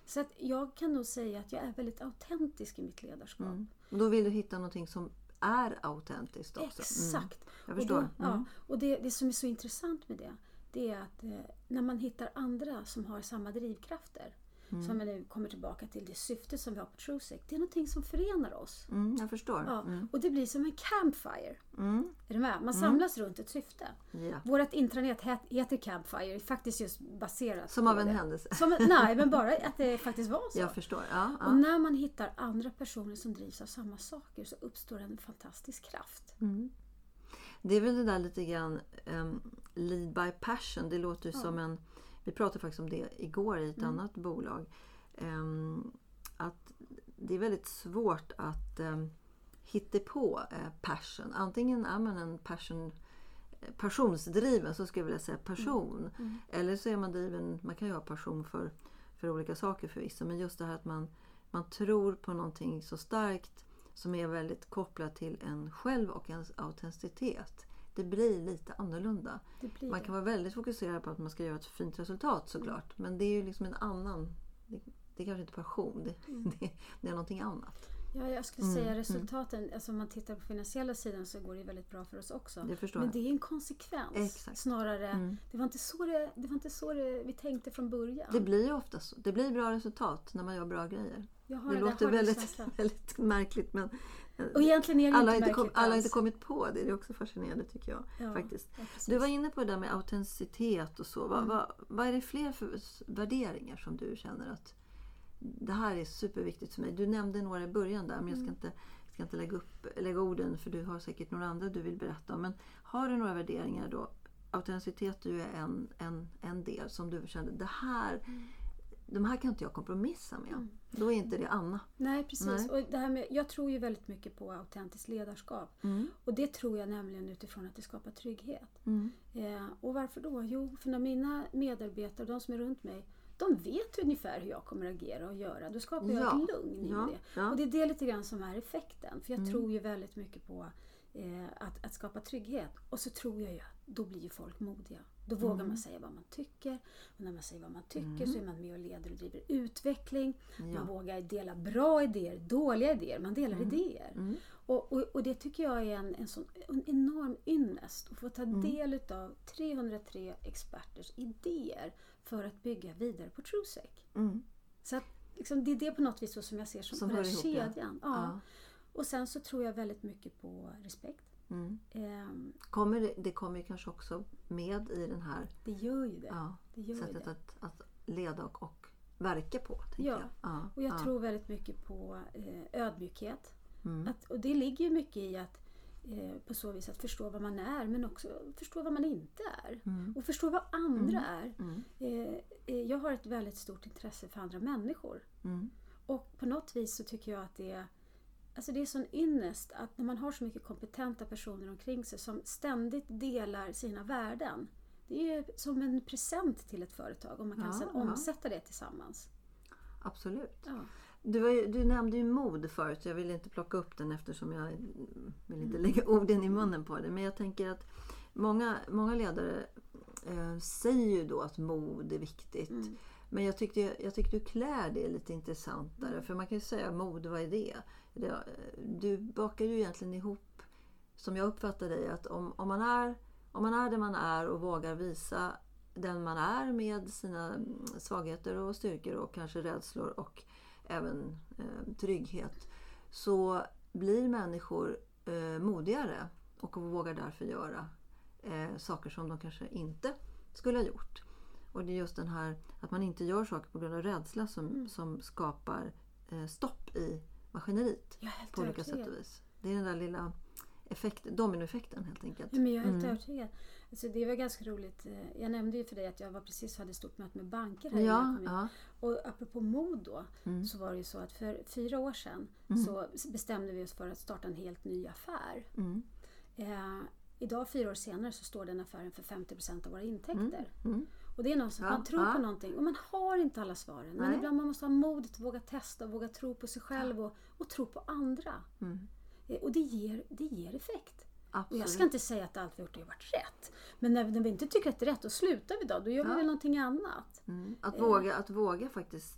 [SPEAKER 2] Så att jag kan nog säga att jag är väldigt autentisk i mitt ledarskap.
[SPEAKER 1] Mm. Och då vill du hitta någonting som är autentiskt också. Mm.
[SPEAKER 2] Exakt.
[SPEAKER 1] Jag
[SPEAKER 2] Och,
[SPEAKER 1] förstår.
[SPEAKER 2] då,
[SPEAKER 1] Mm.
[SPEAKER 2] ja, och det, det som är så intressant med det, det är att eh, när man hittar andra som har samma drivkrafter,
[SPEAKER 1] Mm.
[SPEAKER 2] som nu kommer tillbaka till det syfte som vi har på TrueSec, det är någonting som förenar oss.
[SPEAKER 1] Mm, jag förstår.
[SPEAKER 2] Ja,
[SPEAKER 1] Mm.
[SPEAKER 2] Och det blir som en campfire.
[SPEAKER 1] Mm.
[SPEAKER 2] Är du med? Man samlas runt ett syfte.
[SPEAKER 1] Ja.
[SPEAKER 2] Vårt intranät het- heter Campfire, är faktiskt just baserat
[SPEAKER 1] Som
[SPEAKER 2] på
[SPEAKER 1] av en
[SPEAKER 2] det.
[SPEAKER 1] händelse.
[SPEAKER 2] Som, nej, men bara <laughs> att det faktiskt var så.
[SPEAKER 1] Jag förstår. Ja,
[SPEAKER 2] Och
[SPEAKER 1] ja.
[SPEAKER 2] när man hittar andra personer som drivs av samma saker så uppstår en fantastisk kraft.
[SPEAKER 1] Mm. Det är väl det där lite grann um, lead by passion. Det låter ju som en... Vi pratade faktiskt om det igår i ett
[SPEAKER 2] Mm.
[SPEAKER 1] annat bolag. Ehm, att det är väldigt svårt att um, hitta på eh, passion. Antingen är man en passion eh, passionsdriven, så skulle jag vilja säga person.
[SPEAKER 2] Mm.
[SPEAKER 1] Eller så är man driven, man kan ju ha passion för, för olika saker förvisso, men just det här att man, man tror på någonting så starkt som är väldigt kopplat till en själv och ens autenticitet. Det blir lite annorlunda.
[SPEAKER 2] Blir
[SPEAKER 1] Man kan vara väldigt fokuserad på att man ska göra ett fint resultat såklart. Men det är ju liksom en annan... Det, det är kanske inte passion, det,
[SPEAKER 2] Mm. <laughs>
[SPEAKER 1] det, det är någonting annat.
[SPEAKER 2] Ja, jag skulle
[SPEAKER 1] Mm,
[SPEAKER 2] säga
[SPEAKER 1] mm.
[SPEAKER 2] resultaten, alltså om man tittar på finansiella sidan så går det väldigt bra för oss också. Men
[SPEAKER 1] jag.
[SPEAKER 2] det är en konsekvens
[SPEAKER 1] Exakt.
[SPEAKER 2] snarare.
[SPEAKER 1] Mm.
[SPEAKER 2] Det var inte så det, det, var inte så det vi tänkte från början.
[SPEAKER 1] Det blir ju ofta så. Det blir bra resultat när man gör bra grejer.
[SPEAKER 2] jag har
[SPEAKER 1] Det låter väldigt, <laughs> väldigt märkligt men
[SPEAKER 2] Och egentligen är det
[SPEAKER 1] alla,
[SPEAKER 2] inte
[SPEAKER 1] inte kom,
[SPEAKER 2] märkligt
[SPEAKER 1] alla har inte kommit på det. Det är också fascinerande tycker jag.
[SPEAKER 2] Ja,
[SPEAKER 1] faktiskt.
[SPEAKER 2] ja.
[SPEAKER 1] Du var inne på det där med autenticitet och så. Vad,
[SPEAKER 2] Mm.
[SPEAKER 1] vad, vad är det fler för värderingar som du känner att det här är superviktigt för mig? Du nämnde några i början där men jag
[SPEAKER 2] Mm.
[SPEAKER 1] ska inte, ska inte lägga, upp, lägga orden för du har säkert några andra du vill berätta om. Men har du några värderingar då? Autenticitet är ju en, en, en del som du kände, det här, de här kan inte jag kompromissa med.
[SPEAKER 2] Mm.
[SPEAKER 1] Då är inte det Anna.
[SPEAKER 2] Nej, precis.
[SPEAKER 1] Nej.
[SPEAKER 2] Och det här med, jag tror ju väldigt mycket på autentiskt ledarskap.
[SPEAKER 1] Mm.
[SPEAKER 2] Och det tror jag nämligen utifrån att det skapar trygghet.
[SPEAKER 1] Mm.
[SPEAKER 2] Eh, och varför då? Jo, för när mina medarbetare, de som är runt mig, de vet ungefär hur jag kommer att agera och göra. Då skapar jag
[SPEAKER 1] Ja.
[SPEAKER 2] ett lugn i
[SPEAKER 1] Ja,
[SPEAKER 2] det.
[SPEAKER 1] ja.
[SPEAKER 2] Och det är det lite grann som är effekten. För jag
[SPEAKER 1] Mm.
[SPEAKER 2] tror ju väldigt mycket på eh, att, att skapa trygghet. Och så tror jag ju att då blir folk modiga. Då vågar
[SPEAKER 1] Mm.
[SPEAKER 2] man säga vad man tycker. Och när man säger vad man tycker så är man med och leder och driver utveckling.
[SPEAKER 1] Ja.
[SPEAKER 2] Man vågar dela bra idéer, dåliga idéer. Man delar idéer.
[SPEAKER 1] Mm.
[SPEAKER 2] Och, och, och det tycker jag är en, en sån en enorm ynnest. Att få ta
[SPEAKER 1] Mm.
[SPEAKER 2] del utav 303 experters idéer för att bygga vidare på TrueSec.
[SPEAKER 1] Mm.
[SPEAKER 2] Så att, liksom, det är det på något vis så som jag ser som,
[SPEAKER 1] Som
[SPEAKER 2] den här
[SPEAKER 1] ihop, ja.
[SPEAKER 2] kedjan. Ja.
[SPEAKER 1] Ja.
[SPEAKER 2] Och sen så tror jag väldigt mycket på respekt.
[SPEAKER 1] Mm.
[SPEAKER 2] Ehm,
[SPEAKER 1] Kommer det, det kommer ju kanske också med i den här
[SPEAKER 2] det gör ju det.
[SPEAKER 1] ja,
[SPEAKER 2] det, gör
[SPEAKER 1] sättet
[SPEAKER 2] det.
[SPEAKER 1] att, att leda och, och verka på.
[SPEAKER 2] Ja.
[SPEAKER 1] jag. Ja,
[SPEAKER 2] Och jag
[SPEAKER 1] ja.
[SPEAKER 2] tror väldigt mycket på eh, ödmjukhet.
[SPEAKER 1] Mm.
[SPEAKER 2] Att, och det ligger mycket i att eh, på så vis att förstå vad man är men också förstå vad man inte är.
[SPEAKER 1] Mm.
[SPEAKER 2] Och förstå vad andra är.
[SPEAKER 1] Mm.
[SPEAKER 2] Eh, eh, jag har ett väldigt stort intresse för andra människor.
[SPEAKER 1] Mm.
[SPEAKER 2] Och på något vis så tycker jag att det Alltså det är sån ynnest att när man har så mycket kompetenta personer omkring sig som ständigt delar sina värden. Det är som en present till ett företag om man kan
[SPEAKER 1] Ja,
[SPEAKER 2] sedan omsätta det tillsammans.
[SPEAKER 1] Absolut.
[SPEAKER 2] Ja.
[SPEAKER 1] Du, du nämnde ju mod förut. Jag vill inte plocka upp den eftersom jag vill inte lägga orden i munnen på det. Men jag tänker att många, många ledare eh, säger ju då att mod är viktigt.
[SPEAKER 2] Mm.
[SPEAKER 1] Men jag tyckte, jag tyckte du klär det lite intressantare. För man kan ju säga mod, vad är det? det? Eh, du bakar ju egentligen ihop, som jag uppfattar dig, att om, om, man är, om man är den man är och vågar visa den man är med sina mm, svagheter och styrkor och kanske rädslor och även eh, trygghet så blir människor eh, modigare och vågar därför göra eh, saker som de kanske inte skulle ha gjort. Och det är just den här att man inte gör saker på grund av rädsla som, som skapar eh, stopp i maskineriet
[SPEAKER 2] helt
[SPEAKER 1] på olika sätt och vis. Det är den där lilla effekt, dominoeffekten helt enkelt.
[SPEAKER 2] Ja, men jag är helt
[SPEAKER 1] Mm.
[SPEAKER 2] övertygad. Alltså det var ganska roligt. Eh, Jag nämnde ju för dig att jag var precis hade ett stort möte med banker här innan jag
[SPEAKER 1] Ja, ja.
[SPEAKER 2] Och apropå mod då,
[SPEAKER 1] Mm.
[SPEAKER 2] så var det ju så att för fyra år sedan så bestämde vi oss för att starta en helt ny affär.
[SPEAKER 1] Mm.
[SPEAKER 2] Eh, idag, fyra år senare, så står den affären för 50% av våra intäkter. Och det är något som
[SPEAKER 1] Ja,
[SPEAKER 2] man tror
[SPEAKER 1] ja.
[SPEAKER 2] på någonting och man har inte alla svaren. Men
[SPEAKER 1] Nej.
[SPEAKER 2] ibland man måste ha modet att våga testa och våga tro på sig själv och, och tro på andra.
[SPEAKER 1] Mm.
[SPEAKER 2] Eh, Och det ger, det ger effekt. Och
[SPEAKER 1] Absolut.
[SPEAKER 2] jag ska inte säga att allt vi gjort har varit rätt. Men när, när vi inte tycker att det är rätt, då slutar vi då. Då gör vi väl någonting annat.
[SPEAKER 1] Mm. Att,
[SPEAKER 2] Eh.
[SPEAKER 1] våga, att våga faktiskt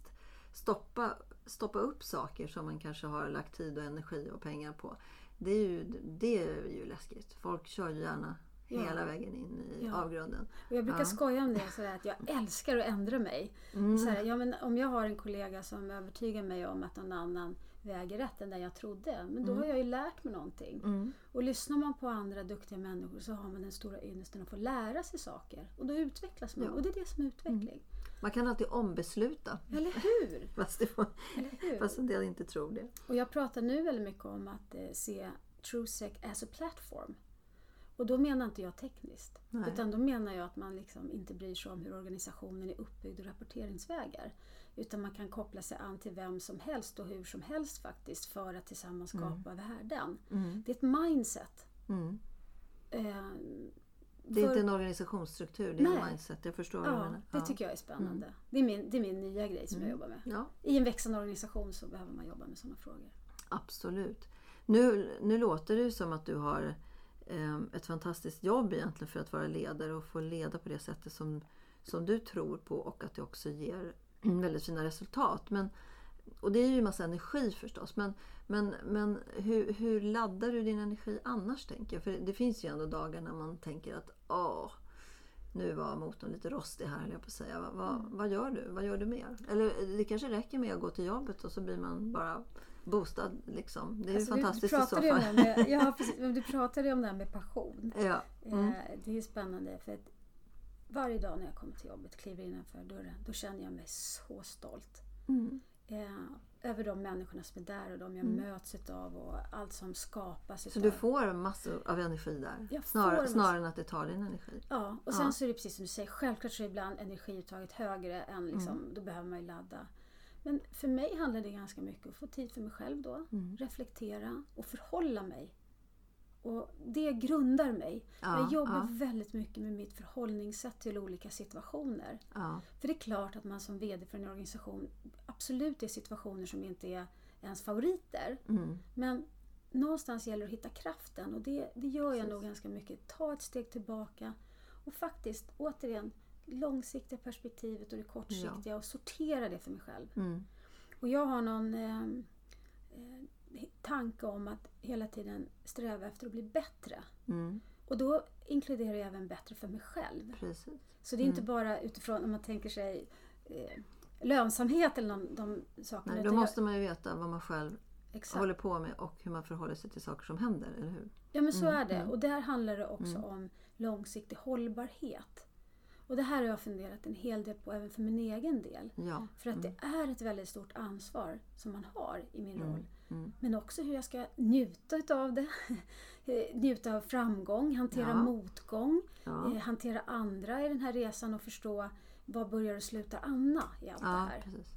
[SPEAKER 1] stoppa, stoppa upp saker som man kanske har lagt tid och energi och pengar på. Det är ju, det är ju läskigt. Folk kör ju gärna
[SPEAKER 2] Ja.
[SPEAKER 1] hela vägen in i
[SPEAKER 2] Ja.
[SPEAKER 1] avgrunden.
[SPEAKER 2] Och jag brukar
[SPEAKER 1] Ja.
[SPEAKER 2] skoja om det, sådär, att jag älskar att ändra mig.
[SPEAKER 1] Mm.
[SPEAKER 2] Så här, ja, men om jag har en kollega som övertygar mig om att någon annan väger rätt än den jag trodde, men då har jag ju lärt mig någonting.
[SPEAKER 1] Mm.
[SPEAKER 2] Och lyssnar man på andra duktiga människor så har man den stora ynnesten att få lära sig saker. Och då utvecklas man.
[SPEAKER 1] Ja.
[SPEAKER 2] Och det är det som är utveckling.
[SPEAKER 1] Man kan alltid ombesluta.
[SPEAKER 2] Eller hur? <laughs>
[SPEAKER 1] Fast, det var,
[SPEAKER 2] Eller hur?
[SPEAKER 1] fast en del inte tror det.
[SPEAKER 2] Och jag pratar nu väldigt mycket om att eh, se TrueSec as a platform. Och då menar inte jag tekniskt.
[SPEAKER 1] Nej.
[SPEAKER 2] Utan då menar jag att man liksom inte bryr sig om hur organisationen är uppbyggd och rapporteringsvägar. Utan man kan koppla sig an till vem som helst och hur som helst faktiskt för att tillsammans skapa värden.
[SPEAKER 1] Mm.
[SPEAKER 2] Det är ett mindset.
[SPEAKER 1] Mm.
[SPEAKER 2] Eh,
[SPEAKER 1] Det är
[SPEAKER 2] för-
[SPEAKER 1] inte en organisationsstruktur, det är
[SPEAKER 2] Nej.
[SPEAKER 1] mindset. Jag förstår vad du
[SPEAKER 2] Ja,
[SPEAKER 1] menar.
[SPEAKER 2] det tycker jag är spännande. Det, är min, det är min nya grej som jag jobbar med.
[SPEAKER 1] Ja,
[SPEAKER 2] I en växande organisation så behöver man jobba med sådana frågor.
[SPEAKER 1] absolut. Nu, nu låter det som att du har ett fantastiskt jobb egentligen för att vara ledare och få leda på det sättet som, som du tror på och att det också ger väldigt fina resultat. Men, och det är ju en massa energi förstås. Men, men, men hur, hur laddar du din energi annars tänker jag? För det finns ju ändå dagar när man tänker att åh, nu var motorn lite rostig här höll jag på att säga. Vad, vad, vad gör du? Vad gör du mer? Eller det kanske räcker med att gå till jobbet och så blir man bara boostad. Liksom. Det är
[SPEAKER 2] Alltså,
[SPEAKER 1] ju fantastiskt i så fall.
[SPEAKER 2] med, <laughs> ja, precis, du pratade om det här med passion.
[SPEAKER 1] Ja. Mm.
[SPEAKER 2] Eh, Det är spännande för att varje dag när jag kommer till jobbet, kliver innanför dörren, då känner jag mig så stolt.
[SPEAKER 1] Mm.
[SPEAKER 2] Eh, över de människorna som är där och de jag möts utav och allt som skapas.
[SPEAKER 1] Så
[SPEAKER 2] utav.
[SPEAKER 1] du får massor av energi där?
[SPEAKER 2] Jag
[SPEAKER 1] Snarare, snarare än att det tar din energi?
[SPEAKER 2] Ja, och sen
[SPEAKER 1] Ja.
[SPEAKER 2] så är det precis som du säger, självklart så är ibland energiuttaget högre än liksom,
[SPEAKER 1] Mm.
[SPEAKER 2] då behöver man ju ladda. Men för mig handlar det ganska mycket om att få tid för mig själv då,
[SPEAKER 1] Mm.
[SPEAKER 2] reflektera och förhålla mig. Och det grundar mig.
[SPEAKER 1] Ja,
[SPEAKER 2] jag jobbar
[SPEAKER 1] ja.
[SPEAKER 2] väldigt mycket med mitt förhållningssätt till olika situationer.
[SPEAKER 1] Ja.
[SPEAKER 2] För det är klart att man som VD för en organisation absolut är situationer som inte är ens favoriter.
[SPEAKER 1] Mm.
[SPEAKER 2] Men någonstans gäller det att hitta kraften och det, det gör jag
[SPEAKER 1] Precis.
[SPEAKER 2] nog ganska mycket. Ta ett steg tillbaka och faktiskt återigen långsiktiga perspektivet och det kortsiktiga och sortera det för mig själv.
[SPEAKER 1] Mm.
[SPEAKER 2] Och jag har någon eh, eh, tanke om att hela tiden sträva efter att bli bättre.
[SPEAKER 1] Mm.
[SPEAKER 2] Och då inkluderar jag även bättre för mig själv.
[SPEAKER 1] Precis.
[SPEAKER 2] Så det är inte bara utifrån om man tänker sig eh, lönsamhet eller någon, de sakerna.
[SPEAKER 1] Nej, då
[SPEAKER 2] jag-
[SPEAKER 1] måste man ju veta vad man själv
[SPEAKER 2] exakt.
[SPEAKER 1] håller på med och hur man förhåller sig till saker som händer, eller hur?
[SPEAKER 2] Ja men så
[SPEAKER 1] Mm,
[SPEAKER 2] är det.
[SPEAKER 1] mm.
[SPEAKER 2] Och där handlar det också om långsiktig hållbarhet. Och det här har jag funderat en hel del på även för min egen del.
[SPEAKER 1] Ja.
[SPEAKER 2] För att det är ett väldigt stort ansvar som man har i min roll.
[SPEAKER 1] Mm.
[SPEAKER 2] Men också hur jag ska njuta utav det. <laughs> Njuta av framgång, hantera
[SPEAKER 1] Ja.
[SPEAKER 2] motgång,
[SPEAKER 1] Ja.
[SPEAKER 2] eh, hantera andra i den här resan och förstå var börjar och slutar Anna i allt det här.
[SPEAKER 1] precis.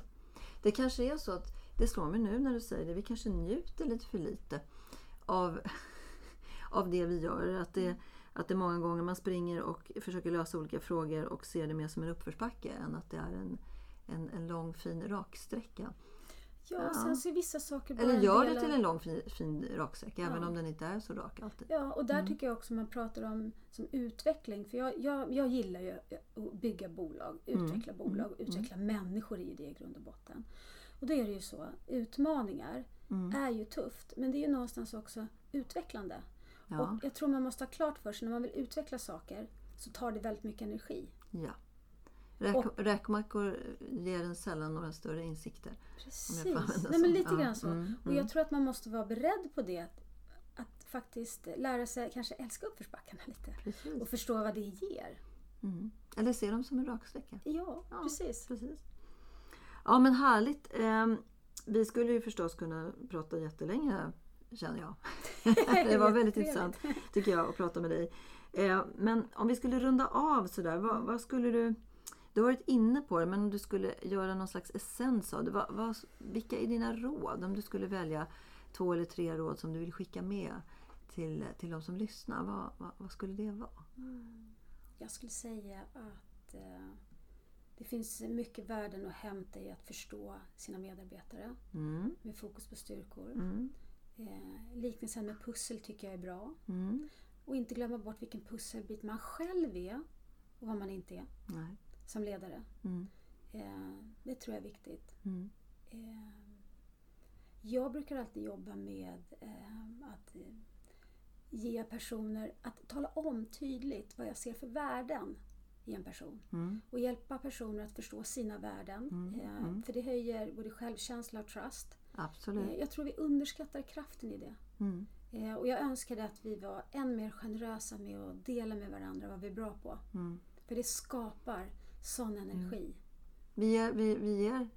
[SPEAKER 1] Det kanske är så att det slår mig nu när du säger det, vi kanske njuter lite för lite av, <laughs> av det vi gör. Att det, att det många gånger man springer och försöker lösa olika frågor och ser det mer som en uppförsbacke än att det är en, en, en lång fin raksträcka.
[SPEAKER 2] Ja, ja. sen så är vissa saker
[SPEAKER 1] bara Eller gör det till en lång fin, fin raksträcka ja. även om den inte är så rak alltid.
[SPEAKER 2] Ja, och där mm. tycker jag också man pratar om som utveckling. För jag, jag, jag gillar ju att bygga bolag, mm. utveckla mm. bolag, utveckla mm. människor i det i grund och botten. Och då är det ju så, utmaningar mm. är ju tufft men det är ju någonstans också utvecklande. Ja. Och jag tror man måste ha klart för sig när man vill utveckla saker så tar det väldigt mycket energi.
[SPEAKER 1] Ja. Räk, räkmackor ger en sällan några större insikter.
[SPEAKER 2] Precis, Nej, men lite grann så. Mm, och jag mm. tror att man måste vara beredd på det. Att, att faktiskt lära sig kanske älska uppförsbackarna lite. Precis. Och förstå vad det ger.
[SPEAKER 1] Mm. Eller se dem som en raksträcka.
[SPEAKER 2] Ja, ja, precis.
[SPEAKER 1] precis. Ja men härligt. Eh, vi skulle ju förstås kunna prata jättelänge känner jag. <laughs> det var väldigt intressant tycker jag att prata med dig. Eh, men om vi skulle runda av sådär, vad, vad, skulle du... Du har varit inne på det, men om du skulle göra någon slags essens av det. Vad, vad, vilka är dina råd? Om du skulle välja två eller tre råd som du vill skicka med till, till de som lyssnar. Vad, vad, vad skulle det vara? Mm.
[SPEAKER 2] Jag skulle säga att eh, det finns mycket värden att hämta i att förstå sina medarbetare mm. med fokus på styrkor. Mm. Eh, liknelsen med pussel tycker jag är bra. Mm. Och inte glömma bort vilken pusselbit man själv är och vad man inte är Nej. som ledare. Mm. Eh, det tror jag är viktigt. Mm. Eh, jag brukar alltid jobba med eh, att ge personer, att tala om tydligt vad jag ser för värden i en person. Mm. Och hjälpa personer att förstå sina värden. Mm. Eh, mm. För det höjer både självkänsla och trust.
[SPEAKER 1] Absolut. Eh,
[SPEAKER 2] jag tror vi underskattar kraften i det. Mm. Eh, och jag önskade att vi var än mer generösa med att dela med varandra vad vi är bra på. Mm. För det skapar sån energi. Mm.
[SPEAKER 1] Vi, ger, vi, vi ger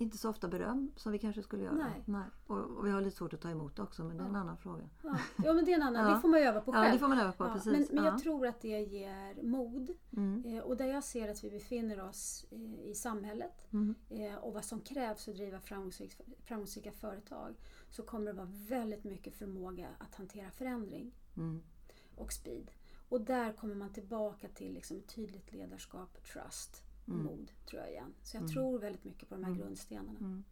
[SPEAKER 1] inte så ofta beröm som vi kanske skulle göra. Nej. Nej. Och, och, vi har lite svårt att ta emot det också men det är en annan fråga.
[SPEAKER 2] Ja, ja men det är en annan. <laughs> Det får man öva på själv.
[SPEAKER 1] Ja, det får man öva på, ja. precis.
[SPEAKER 2] Men, men jag tror att det ger mod. Mm. Eh, och där jag ser att vi befinner oss eh, i samhället mm. eh, och vad som krävs för att driva framgångsrika, framgångsrika företag så kommer det vara väldigt mycket förmåga att hantera förändring mm. och speed. Och där kommer man tillbaka till liksom tydligt ledarskap, trust mm. mod, tror jag igen. Så jag mm. tror väldigt mycket på de här mm. grundstenarna. Mm.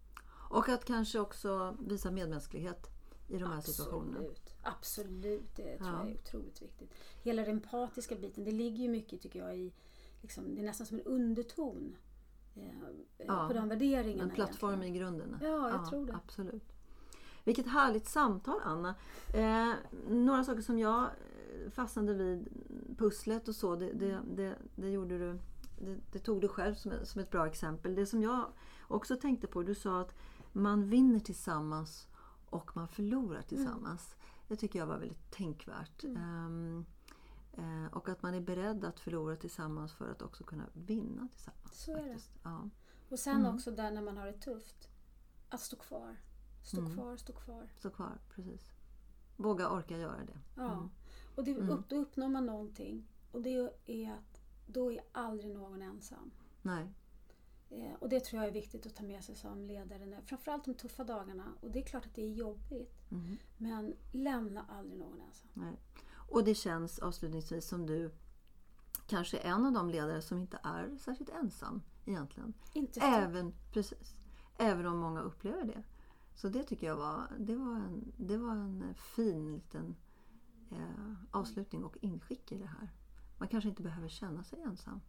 [SPEAKER 1] Och att kanske också visa medmänsklighet i de här Absolut. situationerna.
[SPEAKER 2] Absolut, det tror ja. jag är otroligt viktigt. Hela den empatiska biten, det ligger ju mycket tycker jag i, liksom, det är nästan som en underton eh, ja. på de värderingarna.
[SPEAKER 1] En plattform egentligen. i grunden.
[SPEAKER 2] Ja, jag ja, tror det.
[SPEAKER 1] Absolut. Vilket härligt samtal Anna. Eh, några saker som jag fastnade vid, pusslet och så, det, det, det, det gjorde du det, det, tog du själv som, som ett bra exempel. Det som jag också tänkte på, du sa att man vinner tillsammans och man förlorar tillsammans. Mm. Det tycker jag var väldigt tänkvärt. Mm. Um, och att man är beredd att förlora tillsammans för att också kunna vinna tillsammans.
[SPEAKER 2] Så är det. Ja. Och sen mm. också där när man har det tufft, att stå kvar. Stå mm. kvar, stå kvar.
[SPEAKER 1] Stå kvar, precis. Våga orka göra det.
[SPEAKER 2] Ja. Mm. Och det, mm. upp, då uppnår man någonting. Och det är att då är aldrig någon ensam.
[SPEAKER 1] Nej.
[SPEAKER 2] Eh, och det tror jag är viktigt att ta med sig som ledare, framförallt de tuffa dagarna. Och det är klart att det är jobbigt, mm. men lämna aldrig någon ensam.
[SPEAKER 1] Nej. Och det känns avslutningsvis som du kanske är en av de ledare som inte är särskilt ensam egentligen.
[SPEAKER 2] Inte
[SPEAKER 1] även, precis, även om många upplever det. Så det tycker jag var, det var, en, det var en fin liten eh, avslutning och inskick i det här. Man kanske inte behöver känna sig ensam.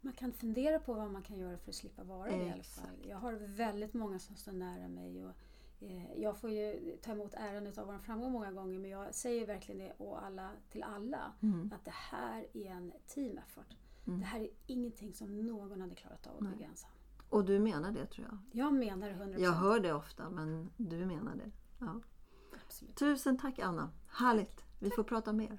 [SPEAKER 2] Man kan fundera på vad man kan göra för att slippa vara det i alla fall. Jag har väldigt många som står nära mig. Och, eh, jag får ju ta emot äran av vår framgång många gånger men jag säger verkligen det och alla, till alla mm. att det här är en team effort. Mm. Det här är ingenting som någon hade klarat av att bygga ensam.
[SPEAKER 1] Och du menar det tror jag?
[SPEAKER 2] Jag menar det 100%.
[SPEAKER 1] Jag hör det ofta men du menar det. Ja.
[SPEAKER 2] Absolut.
[SPEAKER 1] Tusen tack Anna! Härligt! Vi får prata mer.